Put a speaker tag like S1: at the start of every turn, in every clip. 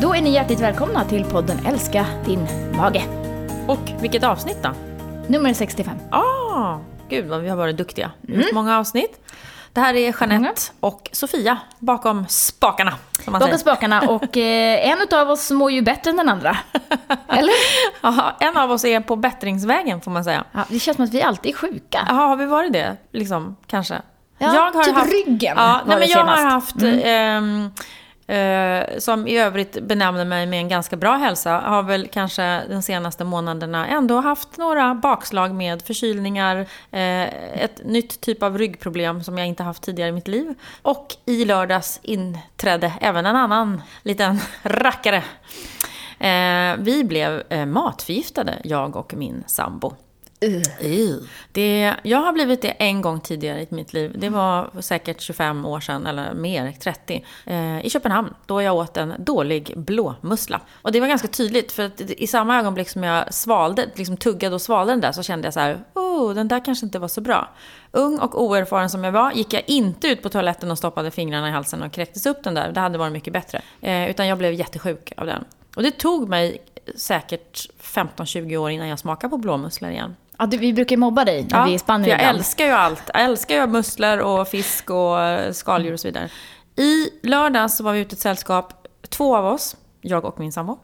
S1: Då är ni hjärtligt välkomna till podden Älska din mage.
S2: Och vilket avsnitt då?
S1: Nummer 65.
S2: Ah, gud vad vi har varit duktiga. Mm. Många avsnitt. Det här är Jeanette och Sofia bakom spakarna.
S1: Bakom
S2: säger.
S1: spakarna och eh, en av oss mår ju bättre än den andra. Eller?
S2: Ja, en av oss är på bättringsvägen får man säga.
S1: Ja, det känns som att vi alltid är sjuka.
S2: Jaha, har vi varit det? Liksom, kanske?
S1: Ja, typ ryggen
S2: Ja,
S1: var
S2: nej,
S1: det
S2: men jag har
S1: senast.
S2: haft, ehm, eh, Eh, som i övrigt benämner mig med en ganska bra hälsa, har väl kanske de senaste månaderna ändå haft några bakslag med förkylningar, eh, ett nytt typ av ryggproblem som jag inte haft tidigare i mitt liv. Och i lördags inträdde även en annan liten rackare. Eh, vi blev eh, matförgiftade, jag och min sambo. Uh. Det, jag har blivit det en gång tidigare i mitt liv. Det var säkert 25 år sedan, eller mer, 30. Eh, I Köpenhamn, då jag åt en dålig blåmussla. Och det var ganska tydligt, för att i samma ögonblick som jag svalde, liksom tuggade och svalde den där, så kände jag så här, oh, den där kanske inte var så bra. Ung och oerfaren som jag var, gick jag inte ut på toaletten och stoppade fingrarna i halsen och kräktes upp den där. Det hade varit mycket bättre. Eh, utan jag blev jättesjuk av den. Och det tog mig säkert 15-20 år innan jag smakade på blåmusslor igen.
S1: Ja, du, vi brukar mobba dig när vi är i Spanien
S2: jag
S1: ibland.
S2: älskar ju allt. Jag älskar ju musslor och fisk och eh, skaldjur och så vidare. I lördags så var vi ute i ett sällskap, två av oss, jag och min sambo,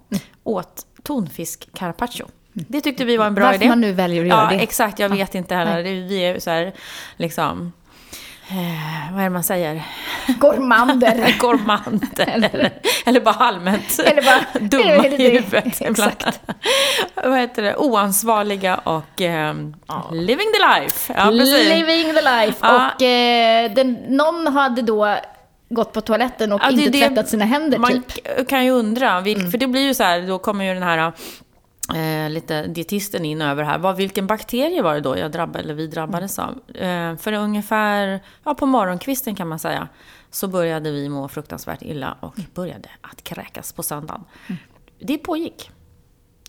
S2: åt tonfisk carpaccio. Det tyckte vi var en bra
S1: Varför
S2: idé.
S1: man nu väljer att göra
S2: ja,
S1: det.
S2: exakt. Jag vet inte heller. Vi är så här, liksom... Eh, vad är det man säger?
S1: Gourmander.
S2: Gourmander. eller, eller bara allmänt
S1: Eller bara-
S2: dumma i huvudet.
S1: exakt.
S2: vad heter det? Oansvariga och ehm, living the life. Ja.
S1: Living the life.
S2: Ja.
S1: Och eh, den, någon hade då gått på toaletten och
S2: Ja,
S1: inte
S2: det-
S1: tvättat sina händer
S2: Man
S1: typ.
S2: kan ju undra, vil- för det blir ju så här, då kommer ju den här eh, lite dietisten in över här. Vad, vilken bakterie var det då jag drabbade, eller vi drabbades av? Eh, för ungefär, ja på morgonkvisten kan man säga, så började vi må fruktansvärt illa och började att kräkas på söndagen. Det pågick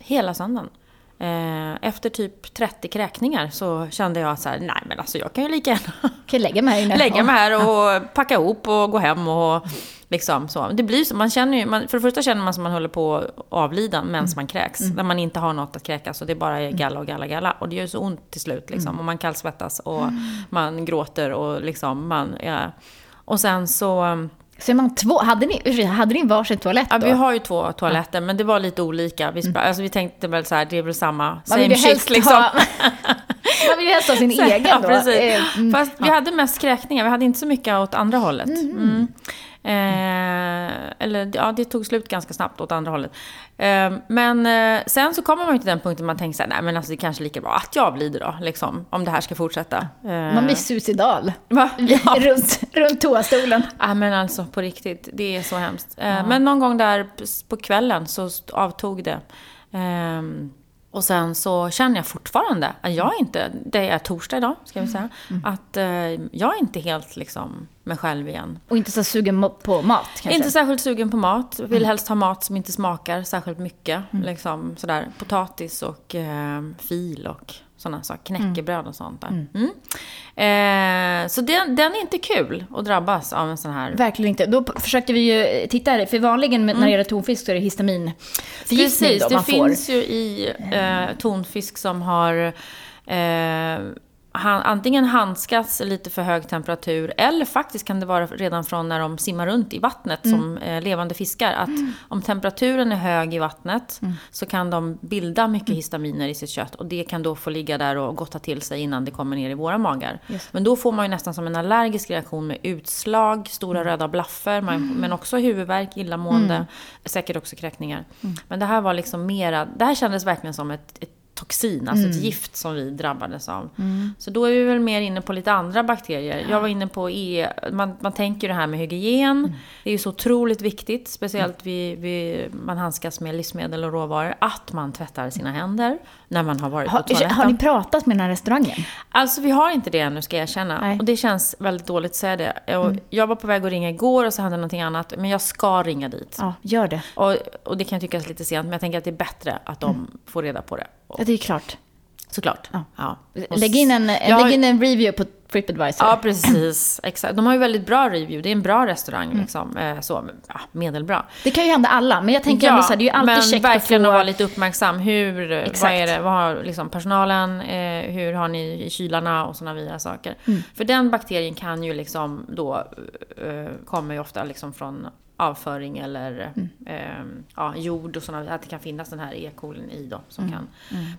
S2: hela söndagen. Eh, efter typ 30 kräkningar så kände jag så här, nej men alltså jag kan ju lika gärna
S1: Kan lägga mig här inne?
S2: lägga mig här och packa ihop och gå hem och liksom så. Det blir så, man känner ju, man, för det första känner man som man håller på att avlida medan man kräks. När man inte har något att kräkas och det bara är galla och galla galla. Och det gör så ont till slut liksom. Och man kallsvettas och man gråter och liksom man är... Och sen så...
S1: Så är man två. Hade ni, hade ni varsin toalett
S2: Ja,
S1: då?
S2: vi har ju två toaletter, men det var lite olika. Vi, spra- alltså, vi tänkte väl så här, det är väl samma, same shit liksom.
S1: ha, man vill ju helst ha sin egen
S2: ja,
S1: då.
S2: precis.
S1: Eh, mm.
S2: Fast vi hade mest kräkningar, vi hade inte så mycket åt andra hållet. Mm. Eh, eller ja, det tog slut ganska snabbt åt andra hållet. Eh, men eh, sen så kommer man ju till den punkten man tänker så här, nej men alltså det är kanske lika bra att jag avlider då, liksom, om det här ska fortsätta. Eh,
S1: Man blir suicidal.
S2: va? Ja.
S1: runt, runt toastolen.
S2: Ja men alltså på riktigt, det är så hemskt. Eh, Men någon gång där på kvällen så avtog det. Och sen så känner jag fortfarande att jag är inte, det är torsdag idag ska vi säga, att eh, jag är inte helt liksom mig själv igen.
S1: Och inte så sugen på mat kanske.
S2: Inte särskilt sugen på mat, vill helst ha mat som inte smakar särskilt mycket. Liksom sådär potatis och eh, fil och sådana saker, knäckebröd och sånt där. Mm. Eh, så den, den är inte kul att drabbas av en sån här
S1: Verkligen inte. Då försökte vi ju titta här, för vanligen när det gäller tonfisk så är det histaminförgiftning
S2: Precis,
S1: då
S2: det
S1: man får.
S2: finns ju i eh, tonfisk som har eh, han, antingen handskats i lite för hög temperatur eller faktiskt kan det vara redan från när de simmar runt i vattnet som eh, levande fiskar. Att om temperaturen är hög i vattnet så kan de bilda mycket histaminer i sitt kött och det kan då få ligga där och gotta till sig innan det kommer ner i våra magar.
S1: Just.
S2: Men då får man ju nästan som en allergisk reaktion med utslag, stora röda blaffer, man, men också huvudvärk, illamående, säkert också kräkningar. Men det här var liksom mera, det här kändes verkligen som ett, ett toxin, alltså ett gift som vi drabbades av. Så då är vi väl mer inne på lite andra bakterier. Jag var inne på E, man, man tänker det här med hygien. Det är ju så otroligt viktigt, speciellt vid, vid, man handskas med livsmedel och råvaror, att man tvättar sina händer när man har varit på
S1: Har,
S2: toaletten.
S1: har ni pratat med den här restaurangen?
S2: Alltså vi har inte det ännu ska jag erkänna.
S1: Nej. Mm.
S2: Och det känns väldigt dåligt att säga det. Och Jag var på väg att ringa igår och så hände någonting annat. Men jag ska ringa dit.
S1: Ja, gör det.
S2: Och, och det kan tyckas lite sent, men jag tänker att det är bättre att de får reda på det.
S1: Ja, det är klart.
S2: såklart.
S1: Ja.
S2: Ja.
S1: Lägg in en,
S2: jag,
S1: lägg in en review på Tripadvisor.
S2: Ja, precis. Exakt. De har ju väldigt bra review. Det är en bra restaurang. Liksom. Eh, Så, ja, medelbra.
S1: Det kan ju hända alla, men jag tänker ändå så här, det är ju alltid
S2: men
S1: käckt
S2: verkligen
S1: att
S2: att
S1: få...
S2: vara lite uppmärksam. Hur, vad
S1: Exakt.
S2: är det, vad har liksom personalen, eh, hur har ni i kylarna och sådana vidare saker.
S1: Mm.
S2: För den bakterien kan ju liksom då, eh, kommer ju ofta liksom från avföring eller
S1: Mm.
S2: eh, ja, jord och sådana, att det kan finnas den här E. colin i då. Som
S1: Mm.
S2: kan.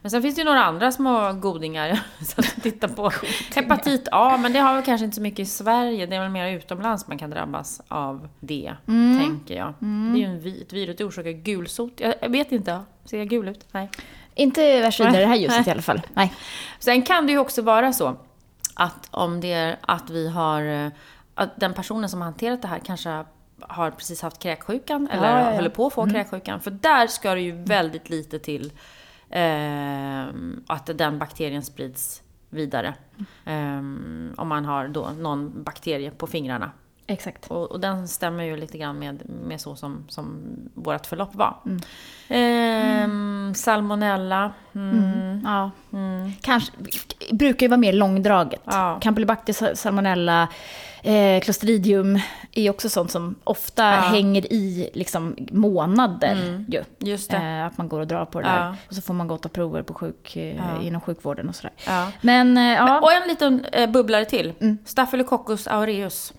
S2: Men sen finns det ju några andra små godingar. att titta på hepatit A, men det har vi kanske inte så mycket i Sverige. Det är väl mer utomlands man kan drabbas av det,
S1: Mm.
S2: tänker jag. Det är ju en vi- ett virus, det orsakar gulsot. Jag, vet inte, ser jag gul ut? Nej.
S1: Inte värst vidare det här
S2: Nej.
S1: ljuset i alla fall. Nej.
S2: Sen kan det ju också vara så att om det är att vi har, eh, att den personen som har hanterat det här kanske har precis haft kräksjukan eller
S1: Ja, ja, ja.
S2: håller på att få kräksjukan. För där ska det ju väldigt lite till eh, att den bakterien sprids vidare. Eh, om man har då någon bakterie på fingrarna.
S1: Exakt.
S2: Och, och den stämmer ju lite grann med, med så som, som vårt förlopp var.
S1: Mm.
S2: Salmonella. Mm.
S1: Ja. Kanske, brukar ju vara mer långdraget.
S2: Ja.
S1: Campylobacter, salmonella, eh, clostridium är också sånt som ofta
S2: Ja.
S1: hänger i liksom, månader. Ju.
S2: Just.
S1: Eh, att man går och drar på det
S2: Ja.
S1: där. Och så får man gå och ta prover på sjuk, eh,
S2: Ja.
S1: inom sjukvården och sådär. Men, eh, ja.
S2: Och en liten eh, bubblare till. Staphylococcus aureus.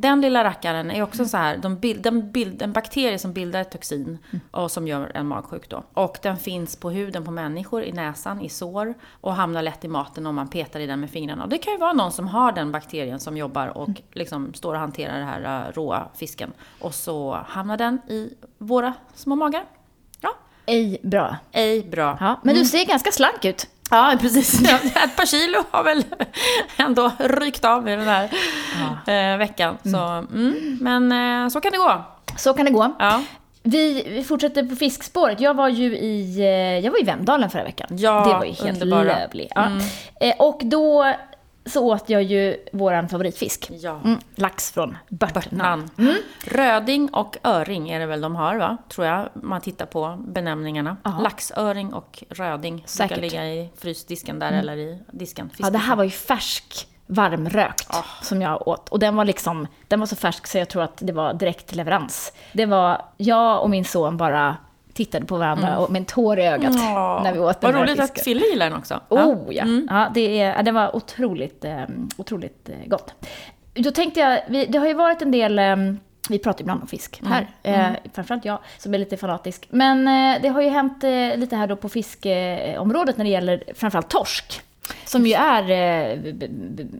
S2: Den lilla rackaren är också så här, de bild, den bild, en bakterie som bildar ett toxin och som gör en magsjuk då. Och den finns på huden på människor, i näsan, i sår och hamnar lätt i maten om man petar i den med fingrarna. Och det kan ju vara någon som har den bakterien som jobbar och liksom står och hanterar den här uh, råa fisken. Och så hamnar den i våra små magar. Ja,
S1: Ej bra.
S2: ej bra.
S1: Ja, men du ser ganska slank ut.
S2: Ja, precis. Ja, Ett par kilo har väl ändå rykt av i den här eh, veckan. Så, mm, men eh, så kan det gå.
S1: Så kan det gå.
S2: Ja,
S1: Vi, vi fortsätter på fiskspåret. Jag var ju i, eh, jag var i Vemdalen förra veckan.
S2: Ja,
S1: det var ju helt
S2: underbara.
S1: lövligt. Ja. Eh, Och då så åt jag ju våran favoritfisk.
S2: ja.
S1: Mm, lax från Börtnan.
S2: Namn. Röding och öring är det väl de har, va? Tror jag, man tittar på benämningarna.
S1: Ja.
S2: Laxöring och röding
S1: Säkert.
S2: brukar ligga i frysdisken där, eller i disken.
S1: Ja, det här var ju färsk, varmrökt
S2: Ah.
S1: som jag åt. Och den var liksom, den var så färsk så jag tror att det var direkt leverans. Det var, jag och min son bara tittade på varandra och med en tår i ögat
S2: Ja.
S1: när vi åt den
S2: Vad roligt
S1: fisken.
S2: att Fille gillar den också.
S1: Oh ja, ja det, är, det var otroligt, eh, otroligt eh, gott. Då tänkte jag, vi, det har ju varit en del, eh, vi pratar ibland om fisk här, eh, framförallt jag som är lite fanatisk. Men eh, det har ju hänt eh, lite här då på fiskeområdet när det gäller framförallt torsk. Som ju är eh, b- b-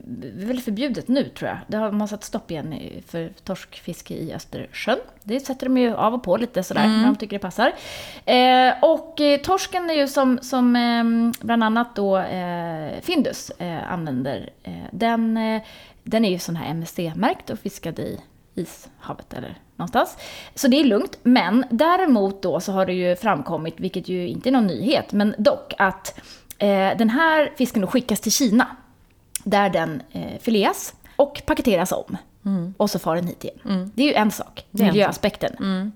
S1: b- väl förbjudet nu tror jag. Det har man satt stopp igen för torskfiske i Östersjön. Det sätter de ju av och på lite sådär när de tycker det passar. Eh, och eh, torsken är ju som, som eh, bland annat då eh, Findus eh, använder. Den, den är ju sån här MSC-märkt och fiskad i ishavet eller någonstans. Så det är lugnt. Men däremot då så har det ju framkommit, vilket ju inte är någon nyhet, men dock att den här fisken skickas till Kina. Där den eh, fileas och paketeras om. Och så far den hit igen. Det är ju en sak,
S2: är en
S1: miljöaspekten.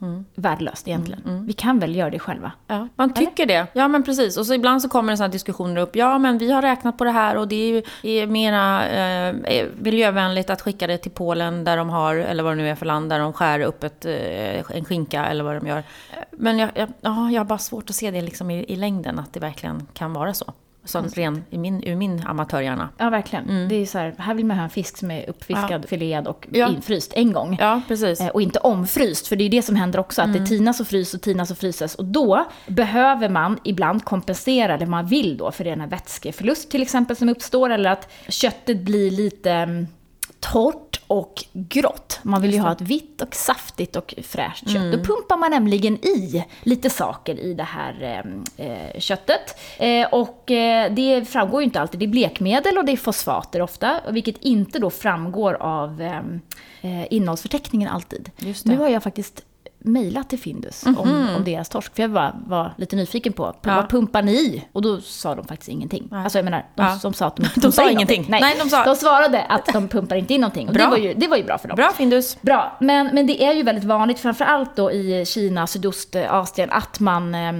S1: Liksom, värdelöst egentligen. Vi kan väl göra det själva.
S2: Ja, man tycker det. Ja, men precis. Och så ibland så kommer det sådana diskussioner upp. Ja, men vi har räknat på det här och det är, ju, är mera eh, miljövänligt att skicka det till Polen där de har, eller vad det nu är för land, där de skär upp ett, eh, en skinka eller vad de gör. Men jag, jag, ja, jag har bara svårt att se det liksom i, i längden, att det verkligen kan vara så. Så ren, i min, ur min amatörhjärna.
S1: Ja, verkligen. Det är så här, här vill man ha en fisk som är uppfiskad, filead och
S2: Ja.
S1: infryst en gång.
S2: Ja, precis.
S1: Eh, Och inte omfryst, för det är det som händer också, att det tinas och frys och tinas och fryses. Och då behöver man ibland kompensera det man vill då, för den här vätskeförlust till exempel som uppstår, eller att köttet blir lite mm, torrt och grått. Man vill ju ha ett vitt och saftigt och fräscht kött. Då pumpar man nämligen i lite saker i det här eh, eh, köttet. Eh, och eh, det framgår ju inte alltid. Det är blekmedel och det är fosfater ofta, vilket inte då framgår av eh, eh, innehållsförteckningen alltid. Nu har jag faktiskt mejlat till Findus om, om deras torsk, för jag var, var lite nyfiken på
S2: Ja.
S1: vad pumpar ni i? Och då sa de faktiskt ingenting. Alltså jag menar, de,
S2: Ja.
S1: de sa att de inte
S2: De sa
S1: in
S2: ingenting.
S1: Nej,
S2: Nej, de sa-
S1: de svarade att de pumpar inte in någonting. Och det
S2: Bra.
S1: var, ju, det var ju bra för dem.
S2: Bra Findus.
S1: Bra, men, men det är ju väldigt vanligt, framförallt då i Kina, Sydostasien, att man eh, eh,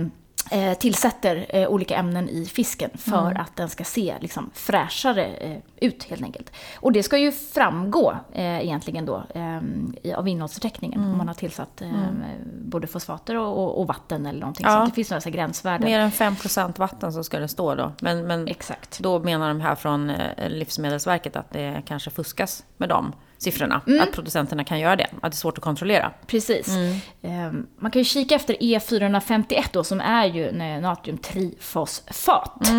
S1: tillsätter eh, olika ämnen i fisken för
S2: Mm.
S1: att den ska se liksom, fräschare eh, ut helt enkelt. Och det ska ju framgå eh, egentligen då eh, av innehållsförteckningen
S2: Mm.
S1: om man har tillsatt eh, både fosfater och, och, och vatten eller någonting
S2: Ja.
S1: sånt. Det finns några så gränsvärden.
S2: Mer än 5% vatten så ska det stå då. Men, men
S1: Exakt.
S2: då menar de här från eh, Livsmedelsverket att det kanske fuskas med de siffrorna.
S1: Mm.
S2: Att producenterna kan göra det. Att det är svårt att kontrollera.
S1: Precis. Eh, man kan ju kika efter E451 då, som är ju natriumtrifosfat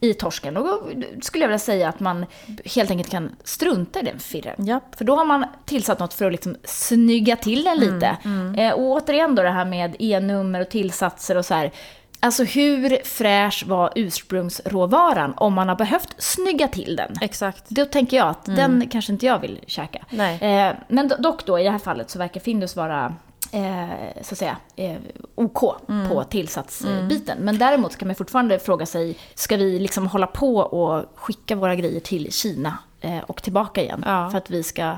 S1: i torsken. Och då skulle jag vilja säga att man helt enkelt kan strunta i den firren.
S2: Japp.
S1: För då har man tillsatt något för att liksom snygga till den lite. Eh, och återigen då det här med E-nummer och tillsatser och så här. Alltså hur fräsch var ursprungsråvaran om man har behövt snygga till den?
S2: Exakt.
S1: Då tänker jag att den kanske inte jag vill käka. Eh, men do- dock då, i det här fallet så verkar Findus vara eh, så att säga, eh, OK på tillsatsbiten. Men däremot kan man fortfarande fråga sig, ska vi liksom hålla på och skicka våra grejer till Kina eh, och tillbaka igen?
S2: Ja.
S1: För att vi ska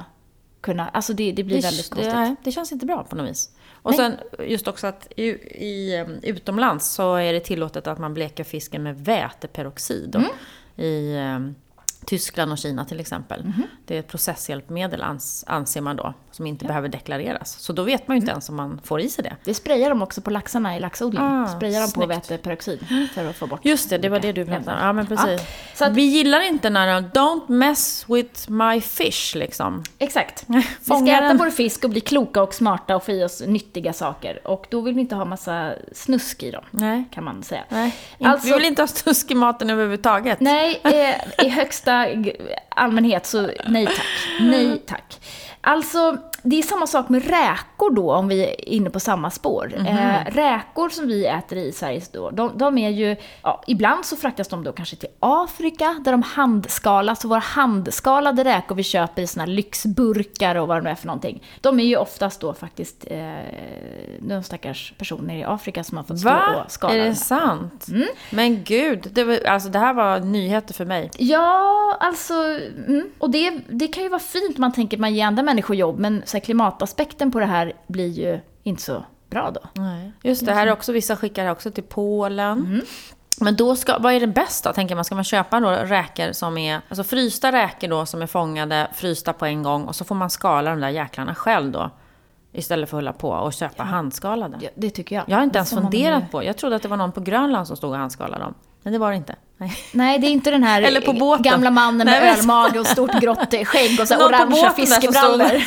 S1: kunna, alltså det, det blir väldigt konstigt.
S2: Det, nej, det känns inte bra på något vis. Och sen just också att i, i, um, utomlands så är det tillåtet att man bleker fisken med väteperoxid.
S1: Mm.
S2: I um, Tyskland och Kina till exempel.
S1: Mhm.
S2: Det är ett processhjälpmedel ans, anser man då, som inte behöver deklareras. Så då vet man
S1: Mm.
S2: ju inte ens om man får i sig det.
S1: Det sprayar de också på laxarna i laxodling.
S2: Ah,
S1: sprayar de på väteperoxid för att få bort
S2: Just det, det var det du pratade om. Ja, men precis.
S1: så att-
S2: Vi gillar inte när de “Don't mess with my fish” liksom.
S1: Exakt. Vi ska äta vår fisk och bli kloka och smarta och få i oss nyttiga saker. Och då vill vi inte ha massa snusk i dem,
S2: Nej.
S1: kan man säga.
S2: Nej.
S1: Alltså-
S2: vi vill inte ha snusk i maten överhuvudtaget.
S1: Nej, eh, i högsta allmänhet så nej tack. Nej tack. Alltså, det är samma sak med räkor då, om vi är inne på samma spår. Eh, räkor som vi äter i Sverige då, de, de är ju, ja, ibland så fraktas de då kanske till Afrika, där de handskalas. Och våra handskalade räkor vi köper i såna här lyxburkar och vad det nu är för någonting. De är ju oftast då faktiskt eh, de stackars personer i Afrika som har fått stå
S2: Va?
S1: och skala
S2: Är
S1: de
S2: det
S1: här.
S2: sant?
S1: Mm.
S2: Men gud, det, var, alltså, det här var nyheter för mig.
S1: Ja, alltså, mm. och det, det kan ju vara fint man tänker att man ger andra människor jobb, men så här, klimataspekten på det här blir ju inte så bra då.
S2: Nej. Just det, här är också, vissa skickar också till Polen.
S1: Mm.
S2: Men då ska, vad är det bäst då, tänker man? Ska man köpa då räkor som är, alltså frysta räkor då som är fångade, frysta på en gång och så får man skala de där jäklarna själv då? Istället för att hålla på och köpa handskalade.
S1: Ja, det tycker jag.
S2: Jag har inte ens funderat på, jag trodde att det var någon på Grönland som stod och handskalade dem. Men det var det inte. Nej.
S1: Nej, det är inte den här
S2: Eller på båten.
S1: gamla mannen med
S2: Nej,
S1: ölmage och stort grått skägg och så orangea fiskebrallor.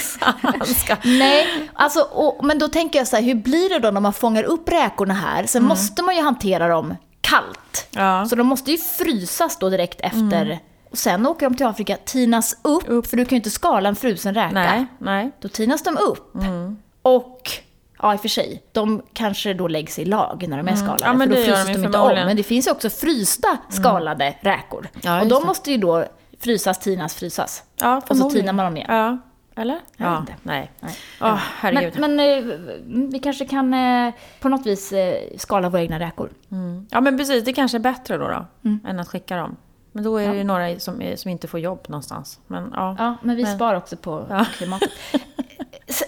S1: Nej, alltså, och, men då tänker jag så här, hur blir det då när man fångar upp räkorna här? Sen måste man ju hantera dem kallt.
S2: Mm. Ja. Mm.
S1: Så de måste ju frysas då direkt efter. Och sen åker de till Afrika, tinas upp, för du kan ju inte skala en frusen räka.
S2: Nej, nej.
S1: Då tinas de upp.
S2: Mm.
S1: Ja i och för sig, de kanske då läggs i lag när de är skalade.
S2: Mm. Ja,
S1: för då frysas
S2: de
S1: de inte om. Men det finns ju också frysta skalade räkor.
S2: Ja,
S1: och de måste ju då frysas, tinas, frysas.
S2: Ja,
S1: och så tinar man dem igen.
S2: Ja, eller?
S1: Jag
S2: Ja,
S1: inte.
S2: nej.
S1: Nej.
S2: Åh, herregud.
S1: Men, men eh, vi kanske kan eh, på något vis eh, skala våra egna räkor.
S2: Mm. Ja, men precis. Det kanske är bättre då, då
S1: Mm.
S2: än att skicka dem. Men då är det ju några som, är, som inte får jobb någonstans. Men ja.
S1: Ja, men vi
S2: Men-
S1: sparar också på
S2: Ja.
S1: klimatet.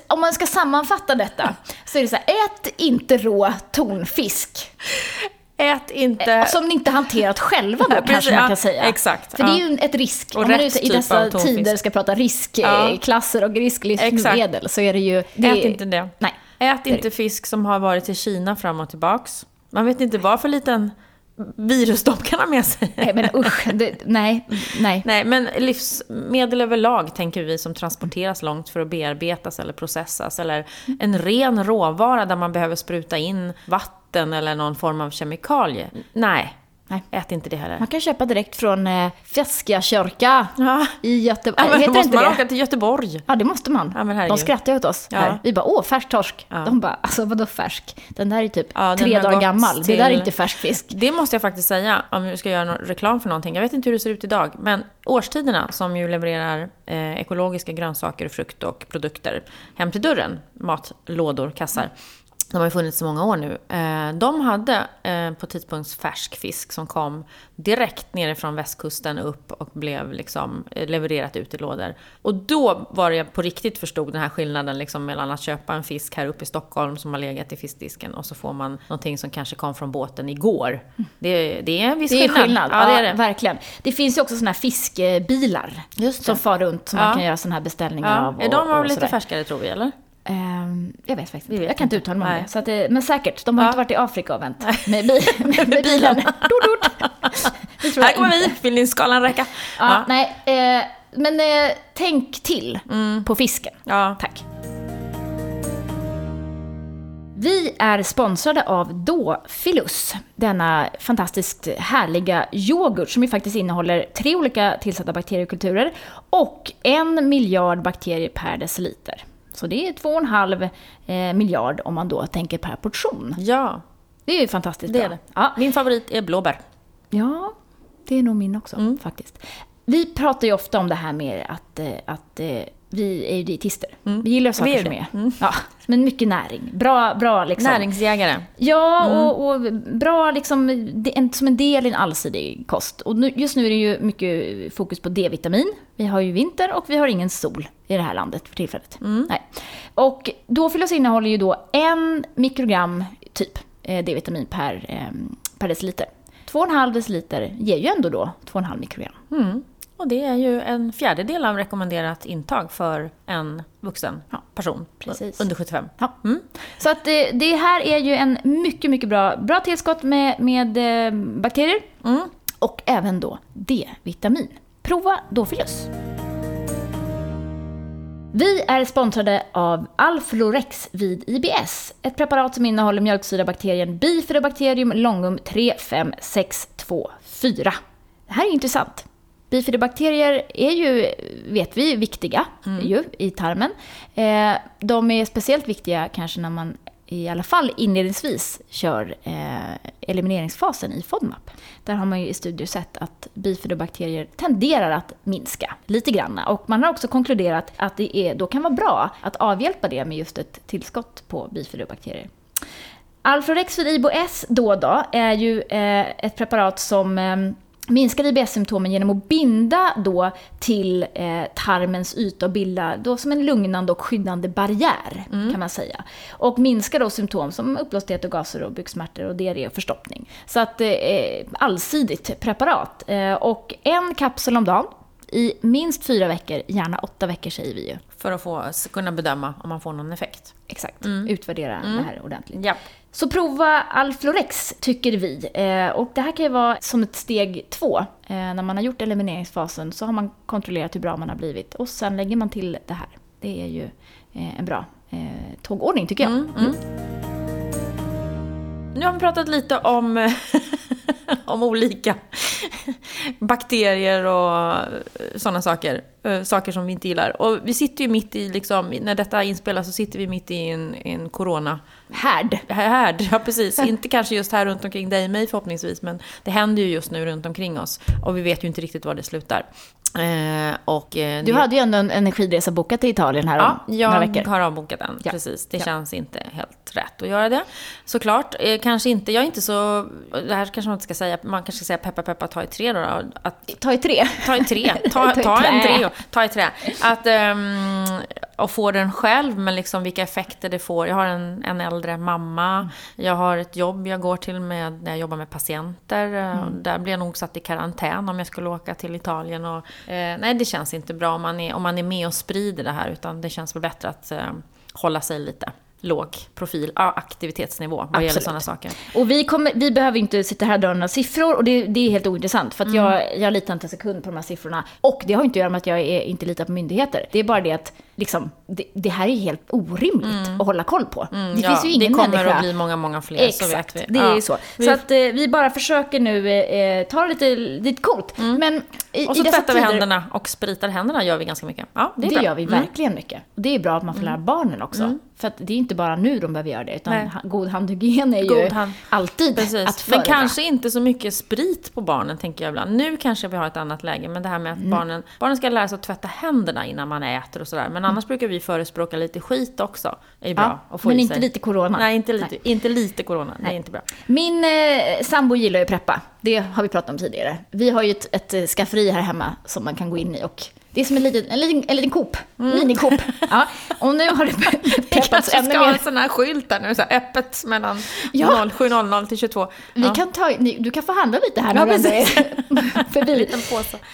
S1: Om man ska sammanfatta detta så är det så här, ät inte rå tonfisk.
S2: Ät inte...
S1: Som ni inte hanterat själva då
S2: Ja, precis,
S1: kanske man
S2: ja,
S1: kan säga.
S2: exakt,
S1: För det är
S2: ja.
S1: ju ett risk.
S2: Och
S1: Om man nu i
S2: typ
S1: dessa tider ska prata riskklasser och risklivsmedel så är det ju... Det,
S2: Ät inte det.
S1: Nej.
S2: Ät inte fisk som har varit i Kina fram och tillbaks. Man vet inte vad för liten virus de kan ha med sig.
S1: Nej, men usch. Det, nej, nej.
S2: Nej, men livsmedel överlag tänker vi som transporteras långt för att bearbetas eller processas. Eller en ren råvara där man behöver spruta in vatten eller någon form av kemikalie. Nej,
S1: Nej.
S2: ät inte det heller.
S1: Man kan köpa direkt från eh, Feskakörka
S2: Ja,
S1: i Göteborg.
S2: ja
S1: Heter
S2: måste
S1: inte
S2: man
S1: det?
S2: åka till Göteborg.
S1: Ja, det måste man.
S2: Ja, men
S1: de skrattar ju åt oss
S2: Ja.
S1: här. Vi bara, åh, färsk torsk.
S2: Ja.
S1: De bara, alltså vadå färsk? Den där är typ
S2: Ja,
S1: tre dagar gammal. Det där är
S2: till-
S1: inte färsk fisk.
S2: Det måste jag faktiskt säga, om vi ska göra någon reklam för någonting. Jag vet inte hur det ser ut idag, men årstiderna som ju levererar eh, ekologiska grönsaker, frukt och produkter hem till dörren, matlådor, kassar. De har ju funnits i många år nu. Eh, de hade eh, på tidpunkt färsk fisk som kom direkt nerifrån västkusten upp och blev liksom eh, levererat ut i lådor. Och då var det jag på riktigt förstod den här skillnaden liksom mellan att köpa en fisk här uppe i Stockholm som har legat i fiskdisken och så får man någonting som kanske kom från båten igår. Det, det är en viss
S1: Det är
S2: skillnad.
S1: skillnad,
S2: Ja, det är det.
S1: verkligen. Det finns ju också såna här
S2: det.
S1: som far runt som
S2: Ja.
S1: man kan göra såna här beställningar
S2: Ja.
S1: av.
S2: Är de
S1: och, och
S2: lite
S1: sådär.
S2: färskare tror vi, eller?
S1: Ehm, jag vet faktiskt inte. Jag kan inte uttala mig om det. Så att, det- men säkert, de har
S2: Ja.
S1: inte varit i Afrika och vänt med, bi, med, med bilen.
S2: Här kommer vi! Vill din skalan räcka?
S1: Ja, Nej, eh, men eh, tänk till
S2: Mm.
S1: på fisken.
S2: Ja.
S1: Tack. Vi är sponsrade av Dofilus, denna fantastiskt härliga yoghurt som ju faktiskt innehåller tre olika tillsatta bakteriekulturer och en miljard bakterier per deciliter. Så det är två och en halv eh, miljard om man då tänker per portion.
S2: ja,
S1: Det är ju fantastiskt
S2: det
S1: bra.
S2: är det.
S1: Ja,
S2: Min favorit är blåbär.
S1: Ja, det är nog min också
S2: Mm.
S1: faktiskt. Vi pratar ju ofta om det här med att, eh, att eh, vi är ju dietister. Vi gillar saker
S2: Mm. är
S1: som är. Ja, men mycket näring. Bra, bra liksom.
S2: Näringsjägare.
S1: Ja,
S2: Mm.
S1: och, och bra liksom, en, som en del i en allsidig kost. Och nu, just nu är det ju mycket fokus på D-vitamin. Vi har ju vinter och vi har ingen sol i det här landet för tillfället.
S2: Mm.
S1: Nej. Och Dofilus innehåller ju då en mikrogram typ eh, D-vitamin per, eh, per deciliter. 2,5 deciliter ger ju ändå då 2,5 mikrogram.
S2: Och det är ju en fjärdedel av rekommenderat intag för en vuxen person
S1: precis.
S2: under 75.
S1: Ja.
S2: Mm.
S1: Så att det, det här är ju en mycket, mycket bra, bra tillskott med, med eh, bakterier
S2: Mm.
S1: och även då D-vitamin. Prova Dofilus. Vi är sponsrade av Alflorex vid IBS, ett preparat som innehåller mjölksyrabakterien Bifidobacterium longum 35624. Det här är intressant. Bifidobakterier är ju, vet vi, viktiga ju, i tarmen. Eh, de är speciellt viktiga kanske när man i alla fall inledningsvis kör eh, elimineringsfasen i FODMAP. Där har man ju i studier sett att bifidobakterier tenderar att minska lite grann. Och man har också konkluderat att det är, då kan vara bra att avhjälpa det med just ett tillskott på bifidobakterier. Alflorex vid IBS då då är ju eh, ett preparat som eh, minskar IBS-symptomen genom att binda då till eh, tarmens yta och bilda då som en lugnande och skyddande barriär kan man säga. Och minskar då symptom som uppblåsthet och gaser och buksmärtor och diarré och förstoppning. Så att eh, allsidigt preparat. Eh, och en kapsel om dagen i minst fyra veckor, gärna åtta veckor säger vi ju.
S2: För att få, kunna bedöma om man får någon effekt.
S1: Exakt, utvärdera det här ordentligt.
S2: Ja.
S1: Så prova Alflorex tycker vi. Eh, och det här kan ju vara som ett steg två. Eh, när man har gjort elimineringsfasen så har man kontrollerat hur bra man har blivit. Och sen lägger man till det här. Det är ju eh, en bra eh, tågordning tycker jag. Mm.
S2: Nu har vi pratat lite om, om olika bakterier och sådana saker. eh, Saker som vi inte gillar. Och vi sitter ju mitt i, liksom, när detta inspelas så sitter vi mitt i en, en corona
S1: Härd.
S2: härd. Ja, precis. Inte kanske just här runt omkring dig och mig förhoppningsvis, men det händer ju just nu runt omkring oss. Och vi vet ju inte riktigt var det slutar. Eh, och, eh,
S1: Du
S2: det-
S1: hade ju ändå en energiresa bokat till Italien här
S2: Ja,
S1: om några
S2: jag
S1: veckor.
S2: har avbokat den.
S1: Ja.
S2: Precis. Det
S1: Ja.
S2: känns inte helt rätt att göra det. Såklart. Eh, kanske inte, jag är inte så... Det här kanske man inte ska säga. Man kanske ska säga peppa peppa ta i tre då. då. Att,
S1: Ta i tre.
S2: ta i tre. Ta,
S1: Ta i
S2: ta en tre. Ta i trä. Att, ehm, och få den själv, men liksom vilka effekter det får. Jag har en, en äldre mamma. Jag har ett jobb jag går till med, när jag jobbar med patienter. Eh, Där blir jag nog satt i karantän om jag skulle åka till Italien. Och, eh, nej, det känns inte bra om man, är, om man är med och sprider det här. Utan det känns väl bättre att eh, hålla sig lite låg profil, aktivitetsnivå vad gäller
S1: Absolut.
S2: sådana saker.
S1: Och vi, kommer, vi behöver inte sitta här och dra några siffror och det, det är helt ointressant för att jag, jag litar inte en sekund på de här siffrorna. Och det har inte att göra med att jag är, inte litar på myndigheter. Det är bara det att liksom, det, det här är helt orimligt att hålla koll på. det
S2: Mm. Ja,
S1: finns ju ingen
S2: det kommer
S1: människa.
S2: att bli många, många fler, så
S1: Exakt,
S2: vet vi.
S1: det är ju så. Så att eh, vi bara försöker nu eh, ta det lite, lite coolt. Men i,
S2: Och så
S1: i dessa
S2: tvättar vi
S1: tider,
S2: händerna och spritar händerna gör vi ganska mycket. Ja, det
S1: Det,
S2: är bra.
S1: gör vi verkligen mycket. Och det är bra att man får lära barnen också. För att det är inte bara nu de behöver göra det, utan
S2: Nej.
S1: god handhygien är ju
S2: God hand-
S1: alltid
S2: Precis.
S1: att
S2: Men
S1: föredra.
S2: kanske inte så mycket sprit på barnen, tänker jag ibland. Nu kanske vi har ett annat läge, men det här med att
S1: Mm.
S2: barnen, barnen ska lära sig att tvätta händerna innan man äter och sådär. Men Men annars brukar vi förespråka lite skit också. Det är bra
S1: Ja, men inte lite corona.
S2: Nej, inte lite, Inte lite corona. Det är inte bra.
S1: Min eh, sambo gillar ju preppa. Det har vi pratat om tidigare. Vi har ju ett, ett eh, skafferi här hemma som man kan gå in i och det är som en liten, en liten, en liten Coop. Mini-Coop. Ja, och nu har det
S2: Vi
S1: preppats
S2: kanske
S1: ännu
S2: ska ha en
S1: mer.
S2: sån här skylt där nu, så här, öppet mellan
S1: Ja.
S2: 07.00 till 22.
S1: Vi
S2: Ja.
S1: kan ta, du kan få handla lite här
S2: Ja,
S1: när du är förbi.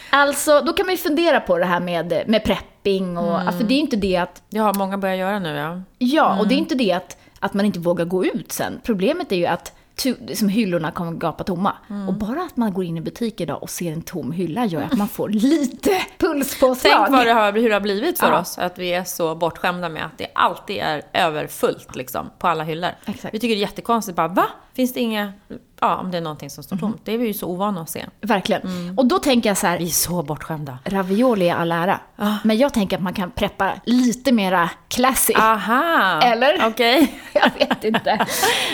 S1: Alltså, då kan man ju fundera på det här med, med prepping och,
S2: Mm.
S1: för det är inte det att,
S2: Ja, många börjar göra nu ja.
S1: ja, och det är
S2: Mm.
S1: inte det att, att man inte vågar gå ut sen. Problemet är ju att som hyllorna kommer gapa tomma.
S2: Mm.
S1: Och bara att man går in i butik idag och ser en tom hylla gör att man får lite pulspåslag.
S2: Tänk vad det har, hur det har blivit för
S1: Ja.
S2: oss, att vi är så bortskämda med att det alltid är överfullt liksom, på alla hyllor.
S1: Exakt.
S2: Vi tycker det är jättekonstigt, bara va? Finns det inga, ja om det är någonting som står
S1: Mhm.
S2: tomt. Det är vi ju så ovana att se.
S1: Verkligen.
S2: Mm.
S1: Och då tänker jag så här,
S2: Vi är så bortskämda.
S1: ravioli är all ära. Men jag tänker att man kan preppa lite mera classy.
S2: Aha!
S1: Eller?
S2: Okej.
S1: Jag vet inte.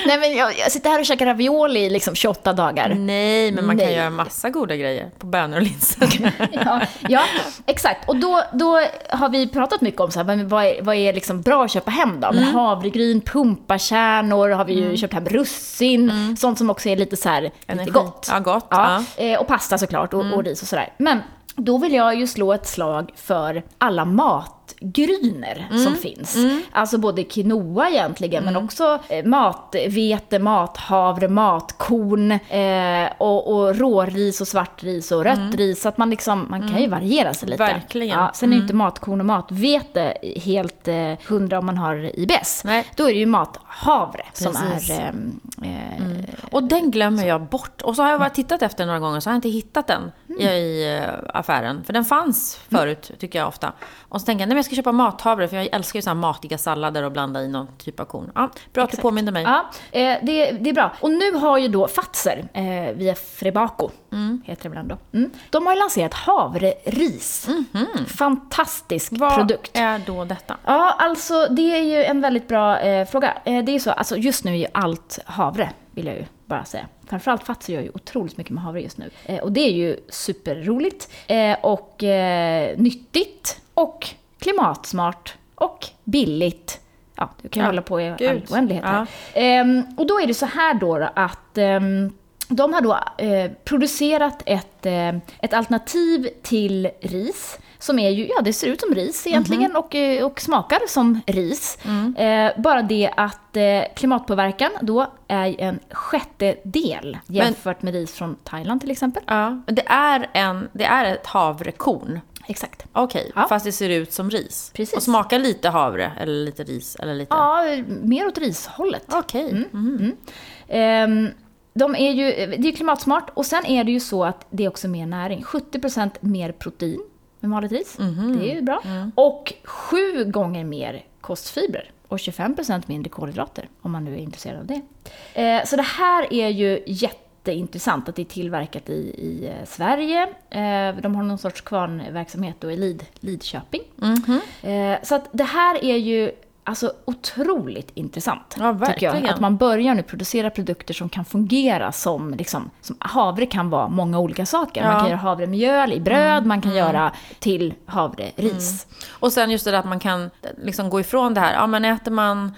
S1: Nej men jag, jag sitter här och käkar ravioli i liksom 28 dagar.
S2: Nej, men man kan
S1: Nej.
S2: göra massa goda grejer på bönor och linser.
S1: Ja, ja, exakt. Och då, då har vi pratat mycket om så här, vad är, vad är liksom bra att köpa hem då?
S2: Mm.
S1: havregryn, pumpakärnor har vi ju köpt hem, russin, sånt som också är lite så här, lite
S2: Mm.
S1: Gott.
S2: Ja, gott,
S1: Ja,
S2: ja. Mm.
S1: eh, Och pasta såklart, och, och ris och sådär. Men då vill jag ju slå ett slag för alla matgryner
S2: Mm.
S1: som finns. Alltså både quinoa egentligen, men också eh, matvete, mathavre, matkorn eh, och, och råris och svartris och rött ris. Så att man liksom, man kan ju variera sig lite.
S2: Mm. Verkligen.
S1: Ja, sen är ju inte matkorn och matvete helt eh, hundra om man har IBS.
S2: Nej.
S1: Då är det ju mathavre som
S2: Precis.
S1: är... ehm, eh,
S2: Och den glömmer jag bort. Och så har jag bara tittat efter några gånger så har jag inte hittat den i, i eh, affären. För den fanns förut, tycker jag ofta. Och så tänker jag, nej men jag ska köpa mathavre för jag älskar ju så här matiga sallader och blanda i någon typ av korn. Ja, bra att du påminner mig.
S1: Ja, eh, det, det är bra. Och nu har ju då Fazer, eh, via Frebaco, heter det ibland då. Mm. De har ju lanserat havreris. Fantastisk
S2: Vad
S1: produkt.
S2: är då detta?
S1: Ja, alltså det är ju en väldigt bra eh, fråga. Det är ju så, alltså just nu är ju allt havre, vill jag ju bara säga. Framförallt Fazer gör ju otroligt mycket med havre just nu. Eh, och det är ju superroligt eh, och eh, nyttigt och klimatsmart och billigt. Ja, du kan
S2: Ja,
S1: hålla på i all
S2: gud.
S1: oändlighet här. Ehm, och då är det så här då, då att ehm, de har då eh, producerat ett, eh, ett alternativ till ris som är ju, ja det ser ut som ris egentligen och, eh, och smakar som ris. Eh, bara det att eh, klimatpåverkan då är en sjättedel jämfört med ris från Thailand till exempel.
S2: Ja, men det är, en, det är ett havrekorn.
S1: Exakt.
S2: Okej,
S1: Ja.
S2: fast det ser ut som ris.
S1: Precis.
S2: Och smakar lite havre, eller lite ris, eller lite...
S1: Ja, mer åt rishållet.
S2: Okej.
S1: Ehm, de är ju, det är klimatsmart och sen är det ju så att det är också mer näring. 70% mer protein med malet ris. Det är ju bra. Och sju gånger mer kostfibrer och 25% mindre kolhydrater om man nu är intresserad av det. Eh, så det här är ju jätteintressant att det är tillverkat i, i eh, Sverige. Eh, de har någon sorts kvarnverksamhet då i Lid, Lidköping. Eh, så att det här är ju alltså otroligt intressant.
S2: Ja,
S1: tycker jag. Att man börjar nu producera produkter som kan fungera som, liksom, som havre kan vara många olika saker. Man
S2: Ja.
S1: kan göra havremjöl i bröd, man kan göra till havreris.
S2: Och sen just det där att man kan liksom gå ifrån det här. Ja, men äter man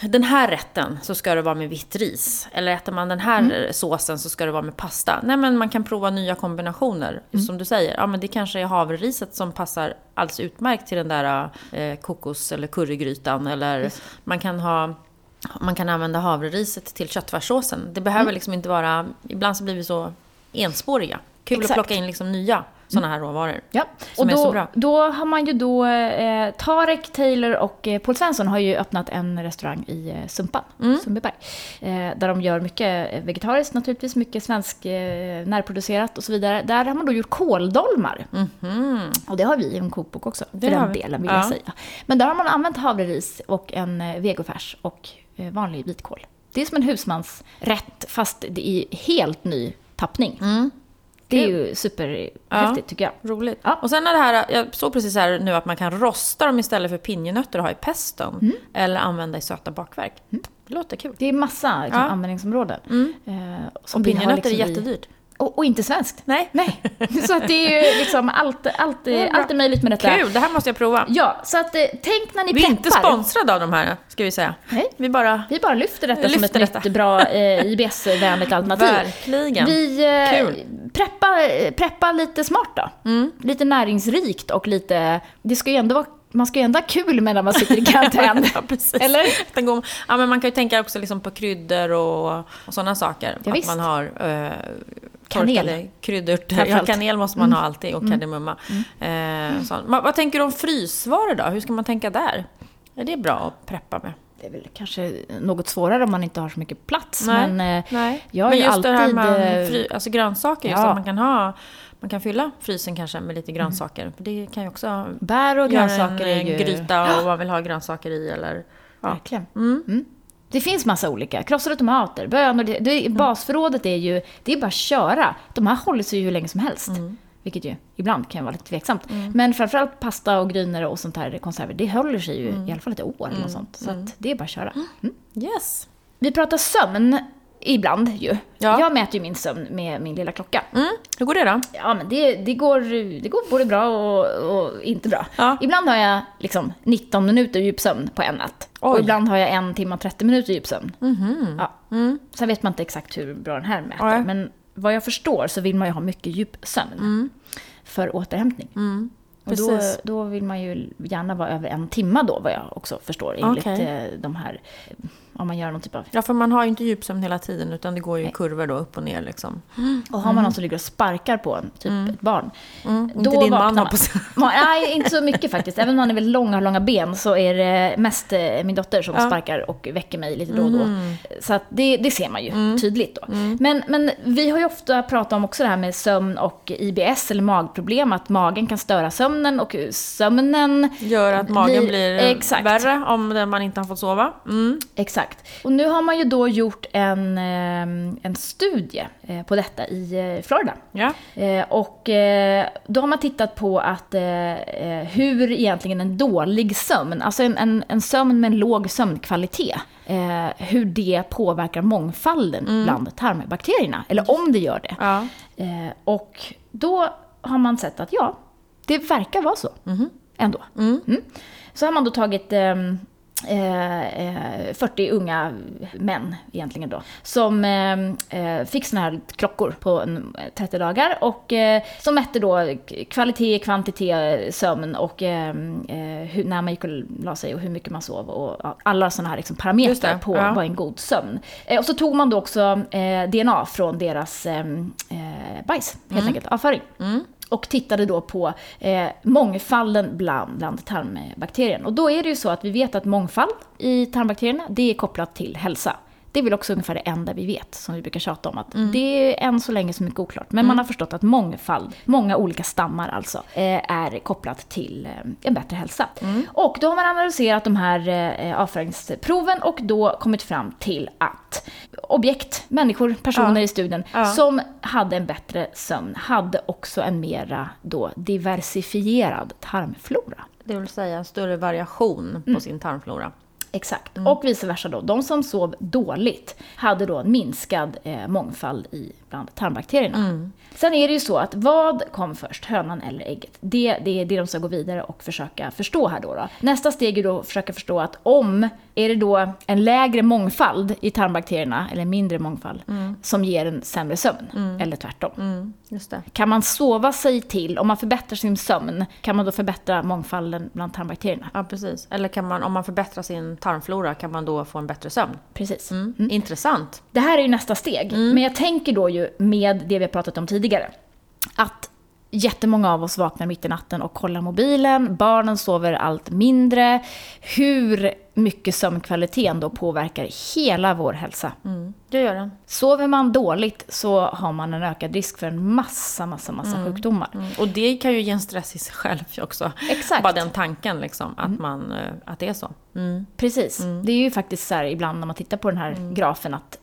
S2: den här rätten så ska det vara med vitt ris. Eller äter man den här såsen så ska det vara med pasta. Nej, men man kan prova nya kombinationer. Som du säger, ja men det kanske är havreriset som passar alldeles utmärkt till den där eh, kokos eller currygrytan. Eller man kan ha man kan använda havreriset till köttfärssåsen. Det behöver liksom inte vara... Ibland så blir vi så enspåriga. Kul
S1: Exakt.
S2: att plocka in liksom nya sådana här råvaror.
S1: Ja,
S2: Som
S1: och
S2: är
S1: då,
S2: så bra.
S1: då har man ju då, eh, Tarek, Taylor och eh, Paul Svensson har ju öppnat en restaurang i eh, Sumpan,
S2: Mm.
S1: Sundbyberg. Eh, där de gör mycket eh, vegetariskt naturligtvis, mycket svensk eh, närproducerat och så vidare. Där har man då gjort kåldolmar. Och det har vi i en kokbok också, för.
S2: Det har
S1: den
S2: vi.
S1: delen vill
S2: Ja.
S1: jag säga. Men där har man använt havreris och en eh, vegofärs och eh, vanlig vitkål. Det är som en husmansrätt fast det är helt ny tappning. Det är ju superhäftigt tycker jag.
S2: Roligt.
S1: Ja.
S2: Och sen är det här, jag såg precis här nu att man kan rosta dem istället för pinjenötter och ha i peston.
S1: Mm.
S2: Eller använda i söta bakverk. Det låter kul.
S1: Det är massa liksom,
S2: Ja.
S1: användningsområden. Eh, som
S2: Och pinjenötter
S1: liksom
S2: är jättedyrt.
S1: Och, och inte svenskt.
S2: Nej.
S1: Nej. Så att det är ju liksom allt, allt,
S2: är
S1: allt är möjligt med detta.
S2: Kul, det här måste jag prova.
S1: Ja, så att eh, tänk när ni
S2: Vi är
S1: peppar.
S2: inte sponsrade av de här, ska vi säga.
S1: Nej.
S2: Vi bara...
S1: Vi bara lyfter detta som
S2: Lyfter
S1: ett
S2: detta.
S1: nytt bra eh, IBS-vänligt alternativ.
S2: Verkligen.
S1: Vi eh,
S2: Kul.
S1: preppa, preppa lite smart då.
S2: Mm.
S1: Lite näringsrikt och lite... Det ska ju ändå vara, man ska ju ändå ha kul med när man sitter i karantän.
S2: ja, precis.
S1: Eller?
S2: Ja, men man kan ju tänka också liksom på kryddor och, och sådana saker.
S1: Ja,
S2: att
S1: visst.
S2: man har eh,
S1: Kanel.
S2: kryddörter.
S1: Mm.
S2: Ja, kanel måste man ha alltid och kardemumma. Eh, sånt. vad, tänker du om frysvaror då? Hur ska man tänka där? Är det bra att preppa med?
S1: Det är väl kanske något svårare om man inte har så mycket plats.
S2: Nej.
S1: Men eh,
S2: Nej.
S1: jag
S2: men
S1: ju
S2: just det här
S1: alltid,
S2: med
S1: eh,
S2: fry, alltså grönsaker, just
S1: ja.
S2: att man kan ha man kan fylla frysen kanske med
S1: Mm.
S2: lite grönsaker. För det kan ju också
S1: bär och grönsaker
S2: en
S1: är ju...
S2: gryta och man vill ha grönsaker i eller... Ja.
S1: Verkligen.
S2: Mm.
S1: Mm. Det finns massa olika. Krossade tomater, bönor. Det, det, basförrådet är ju, det är bara att köra. De här håller sig ju hur länge som helst.
S2: Mm.
S1: Vilket ju ibland kan vara lite tveksamt. Men framförallt pasta och grynor och sånt här konserver, det håller sig ju i alla fall ett år eller något sånt. Så att det är bara att köra. Mm.
S2: Yes.
S1: Vi pratar sömn ibland ju.
S2: Ja.
S1: Jag mäter ju min sömn med min lilla klocka.
S2: Mm. Hur går det då?
S1: Ja, men det, det, går, det går både bra och, och inte bra.
S2: Ja.
S1: Ibland har jag liksom 19 minuter djupsömn på en natt. Och
S2: Oj.
S1: ibland har jag en timme och 30 minuter djupsömn. Ja.
S2: Mm.
S1: Sen vet man inte exakt hur bra den här mäter.
S2: Nej.
S1: Men vad jag förstår så vill man ju ha mycket djupsömn för återhämtning.
S2: Mm.
S1: Och då, då vill man ju gärna vara över en timma då, vad jag också förstår. Enligt
S2: Okej.
S1: eh, de här, om man gör någon typ av...
S2: Ja, för man har ju inte djupsömn hela tiden utan det går ju i kurvor då upp och ner liksom.
S1: Och har man någon som ligger och sparkar på en, typ ett barn.
S2: Mm.
S1: Då
S2: Inte din man
S1: man.
S2: har på sig.
S1: Ma- Nej, inte så mycket faktiskt. Även om han är väldigt lång och har långa ben så är det mest eh, min dotter som
S2: Ja. Mm.
S1: sparkar och väcker mig lite då och då. Så att det, det ser man ju tydligt då. Men, men vi har ju ofta pratat om också det här med sömn och IBS eller magproblem, att magen kan störa sömnen och sömnen
S2: Gör att magen
S1: blir-
S2: blir
S1: exakt.
S2: värre om man inte har fått sova. Mm.
S1: Exakt. Och nu har man ju då gjort en, eh, en studie eh, på detta i eh, Florida.
S2: Ja.
S1: Eh, Och då har man tittat på att hur egentligen en dålig sömn, alltså en, en, en sömn med en låg sömnkvalitet, hur det påverkar mångfalden bland tarmbakterierna, eller om det gör det.
S2: ja.
S1: Och då har man sett att ja, det verkar vara så ändå. Mm. Så har man då tagit ehm, eh, eh, 40 unga män egentligen då, som eh, eh, fick såna här klockor på en, 30 dagar och eh, som mätte då kvalitet, kvantitet, sömn och eh, eh, hur, när man gick och la sig och hur mycket man sov och ja, alla såna här liksom parametrar på
S2: ja.
S1: vad en god sömn. Eh, och så tog man då också eh, DNA från deras eh, eh, bajs, helt enkelt, avföring. Och tittade då på eh, mångfalden bland, bland tarmbakterien. Och då är det ju så att vi vet att mångfald i tarmbakterierna, det är kopplat till hälsa. Det är väl också ungefär det enda vi vet, som vi brukar tjata om. Att Det är än så länge så mycket oklart. Men man har förstått att mångfald, många olika stammar alltså, eh, är kopplat till eh, en bättre hälsa. Och då har man analyserat de här eh, avföringsproven och då kommit fram till att objekt, människor, personer
S2: Ja.
S1: i studien
S2: Ja.
S1: som hade en bättre sömn hade också en mera då diversifierad tarmflora.
S2: Det vill säga en större variation
S1: Mm.
S2: på sin tarmflora.
S1: Exakt. Och vice versa då. De som sov dåligt hade då en minskad eh, mångfald i bland tarmbakterierna. Sen är det ju så att vad kom först, hönan eller ägget? Det, det är det de ska gå vidare och försöka förstå här då. då. Nästa steg är då att försöka förstå att om, är det då en lägre mångfald i tarmbakterierna, eller mindre mångfald, som ger en sämre sömn? Eller tvärtom.
S2: Mm, just det.
S1: Kan man sova sig till, om man förbättrar sin sömn, kan man då förbättra mångfalden bland tarmbakterierna?
S2: Ja, precis. Eller kan man, om man förbättrar sin tarmflora, kan man då få en bättre sömn?
S1: Precis.
S2: Mm. Intressant.
S1: Det här är ju nästa steg. Men jag tänker då ju med det vi har pratat om tidigare. Att jättemånga av oss vaknar mitt i natten och kollar mobilen. Barnen sover allt mindre. Hur mycket sömnkvaliteten då påverkar hela vår hälsa.
S2: Mm. Det gör den.
S1: Sover man dåligt så har man en ökad risk för en massa, massa, massa sjukdomar.
S2: Mm. Och det kan ju ge en stress i sig själv också.
S1: Exakt.
S2: Bara den tanken liksom, att, man, eh, att det är så. Mm.
S1: Precis. Det är ju faktiskt så här ibland när man tittar på den här grafen att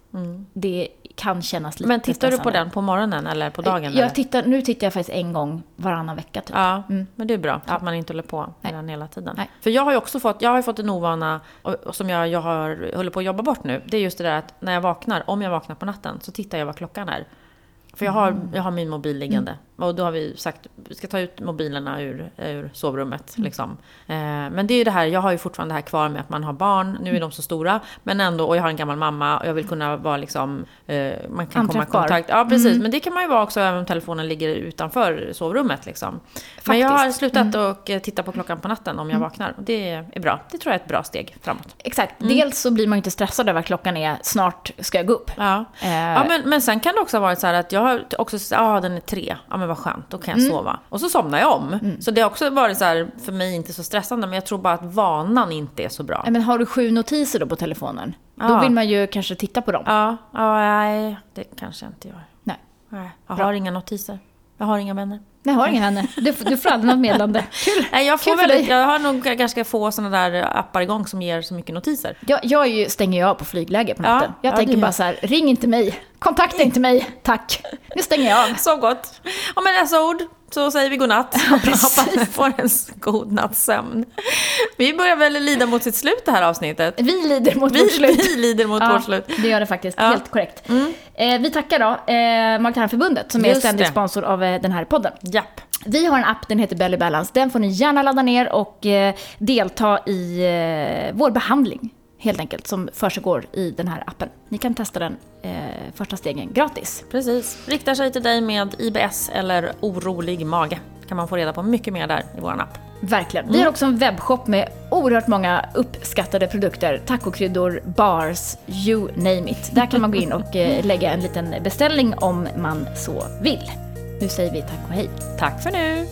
S1: det kan kännas lite
S2: Men tittar du på den på morgonen eller på dagen? eller?
S1: Jag tittar, nu tittar jag faktiskt en gång varannan vecka typ.
S2: Ja, men det är bra. Så att man inte håller på med den hela tiden.
S1: Nej.
S2: För jag har ju också fått, jag har fått en ovana som jag, jag har, håller på att jobba bort nu. Det är just det där att när jag vaknar, om jag vaknar på natten, så tittar jag vad klockan är. För jag har, jag har min mobil liggande. Och då har vi sagt vi ska ta ut mobilerna ur, ur sovrummet. Liksom. Eh, men det är ju det här, jag har ju fortfarande det här kvar med att man har barn. Nu är de så stora. Men ändå, och jag har en gammal mamma och jag vill kunna vara liksom... Eh, man kan komma i kontakt. Ja, precis. Men det kan man ju vara också även om telefonen ligger utanför sovrummet. Liksom. Men jag har slutat att eh, titta på klockan på natten om jag vaknar. Och det är bra. Det tror jag är ett bra steg framåt.
S1: Exakt. Dels så blir man ju inte stressad över att klockan är snart ska jag gå upp.
S2: Ja,
S1: Eh,
S2: ja men, men sen kan det också ha varit så här att jag har också ja ah, den är tre, ja men vad skönt, då kan jag sova. Och så somnar jag om. Så det har också varit så här, för mig inte så stressande, men jag tror bara att vanan inte är så bra.
S1: Men har du sju notiser då på telefonen? Då
S2: Ja.
S1: vill man ju kanske titta på dem.
S2: Ja, ja, nej, det kanske jag inte gör.
S1: Nej.
S2: Nej, jag har inga notiser. Jag har inga vänner.
S1: Nej, jag har inga vänner. Du, du får aldrig något meddelande. Kul!
S2: Nej, jag, får
S1: Kul
S2: väldigt,
S1: dig.
S2: jag har nog ganska få sådana där appar igång som ger så mycket notiser.
S1: Jag, jag är ju, stänger ju av på flygläge på
S2: Ja,
S1: natten. jag
S2: ja,
S1: tänker bara så här, ring inte mig, kontakta inte mig, tack. Nu stänger jag av.
S2: Så gott. Och med dessa ord så säger vi godnatt. Hoppas du får en god natts sömn. Vi börjar väl lida mot sitt slut det här avsnittet.
S1: Vi lider mot
S2: Vi,
S1: vårt slut.
S2: vi lider mot
S1: Ja,
S2: vårt slut.
S1: det gör det faktiskt.
S2: Ja.
S1: Helt korrekt. Eh, vi tackar då eh, Mag-tarmförbundet som är
S2: Just
S1: ständig
S2: det.
S1: sponsor av eh, den här podden.
S2: Japp.
S1: Vi har en app, den heter Belly Balance. Den får ni gärna ladda ner och eh, delta i eh, vår behandling, helt enkelt, som försiggår i den här appen. Ni kan testa den eh, första stegen gratis.
S2: Precis. Riktar sig till dig med IBS eller orolig mage. kan man få reda på mycket mer där i vår app.
S1: Verkligen.
S2: Mm.
S1: Vi har också en webbshop med oerhört många uppskattade produkter. Tacokryddor, bars, you name it. Där kan man gå in och eh, lägga en liten beställning om man så vill. Nu säger vi tack och hej.
S2: Tack för nu!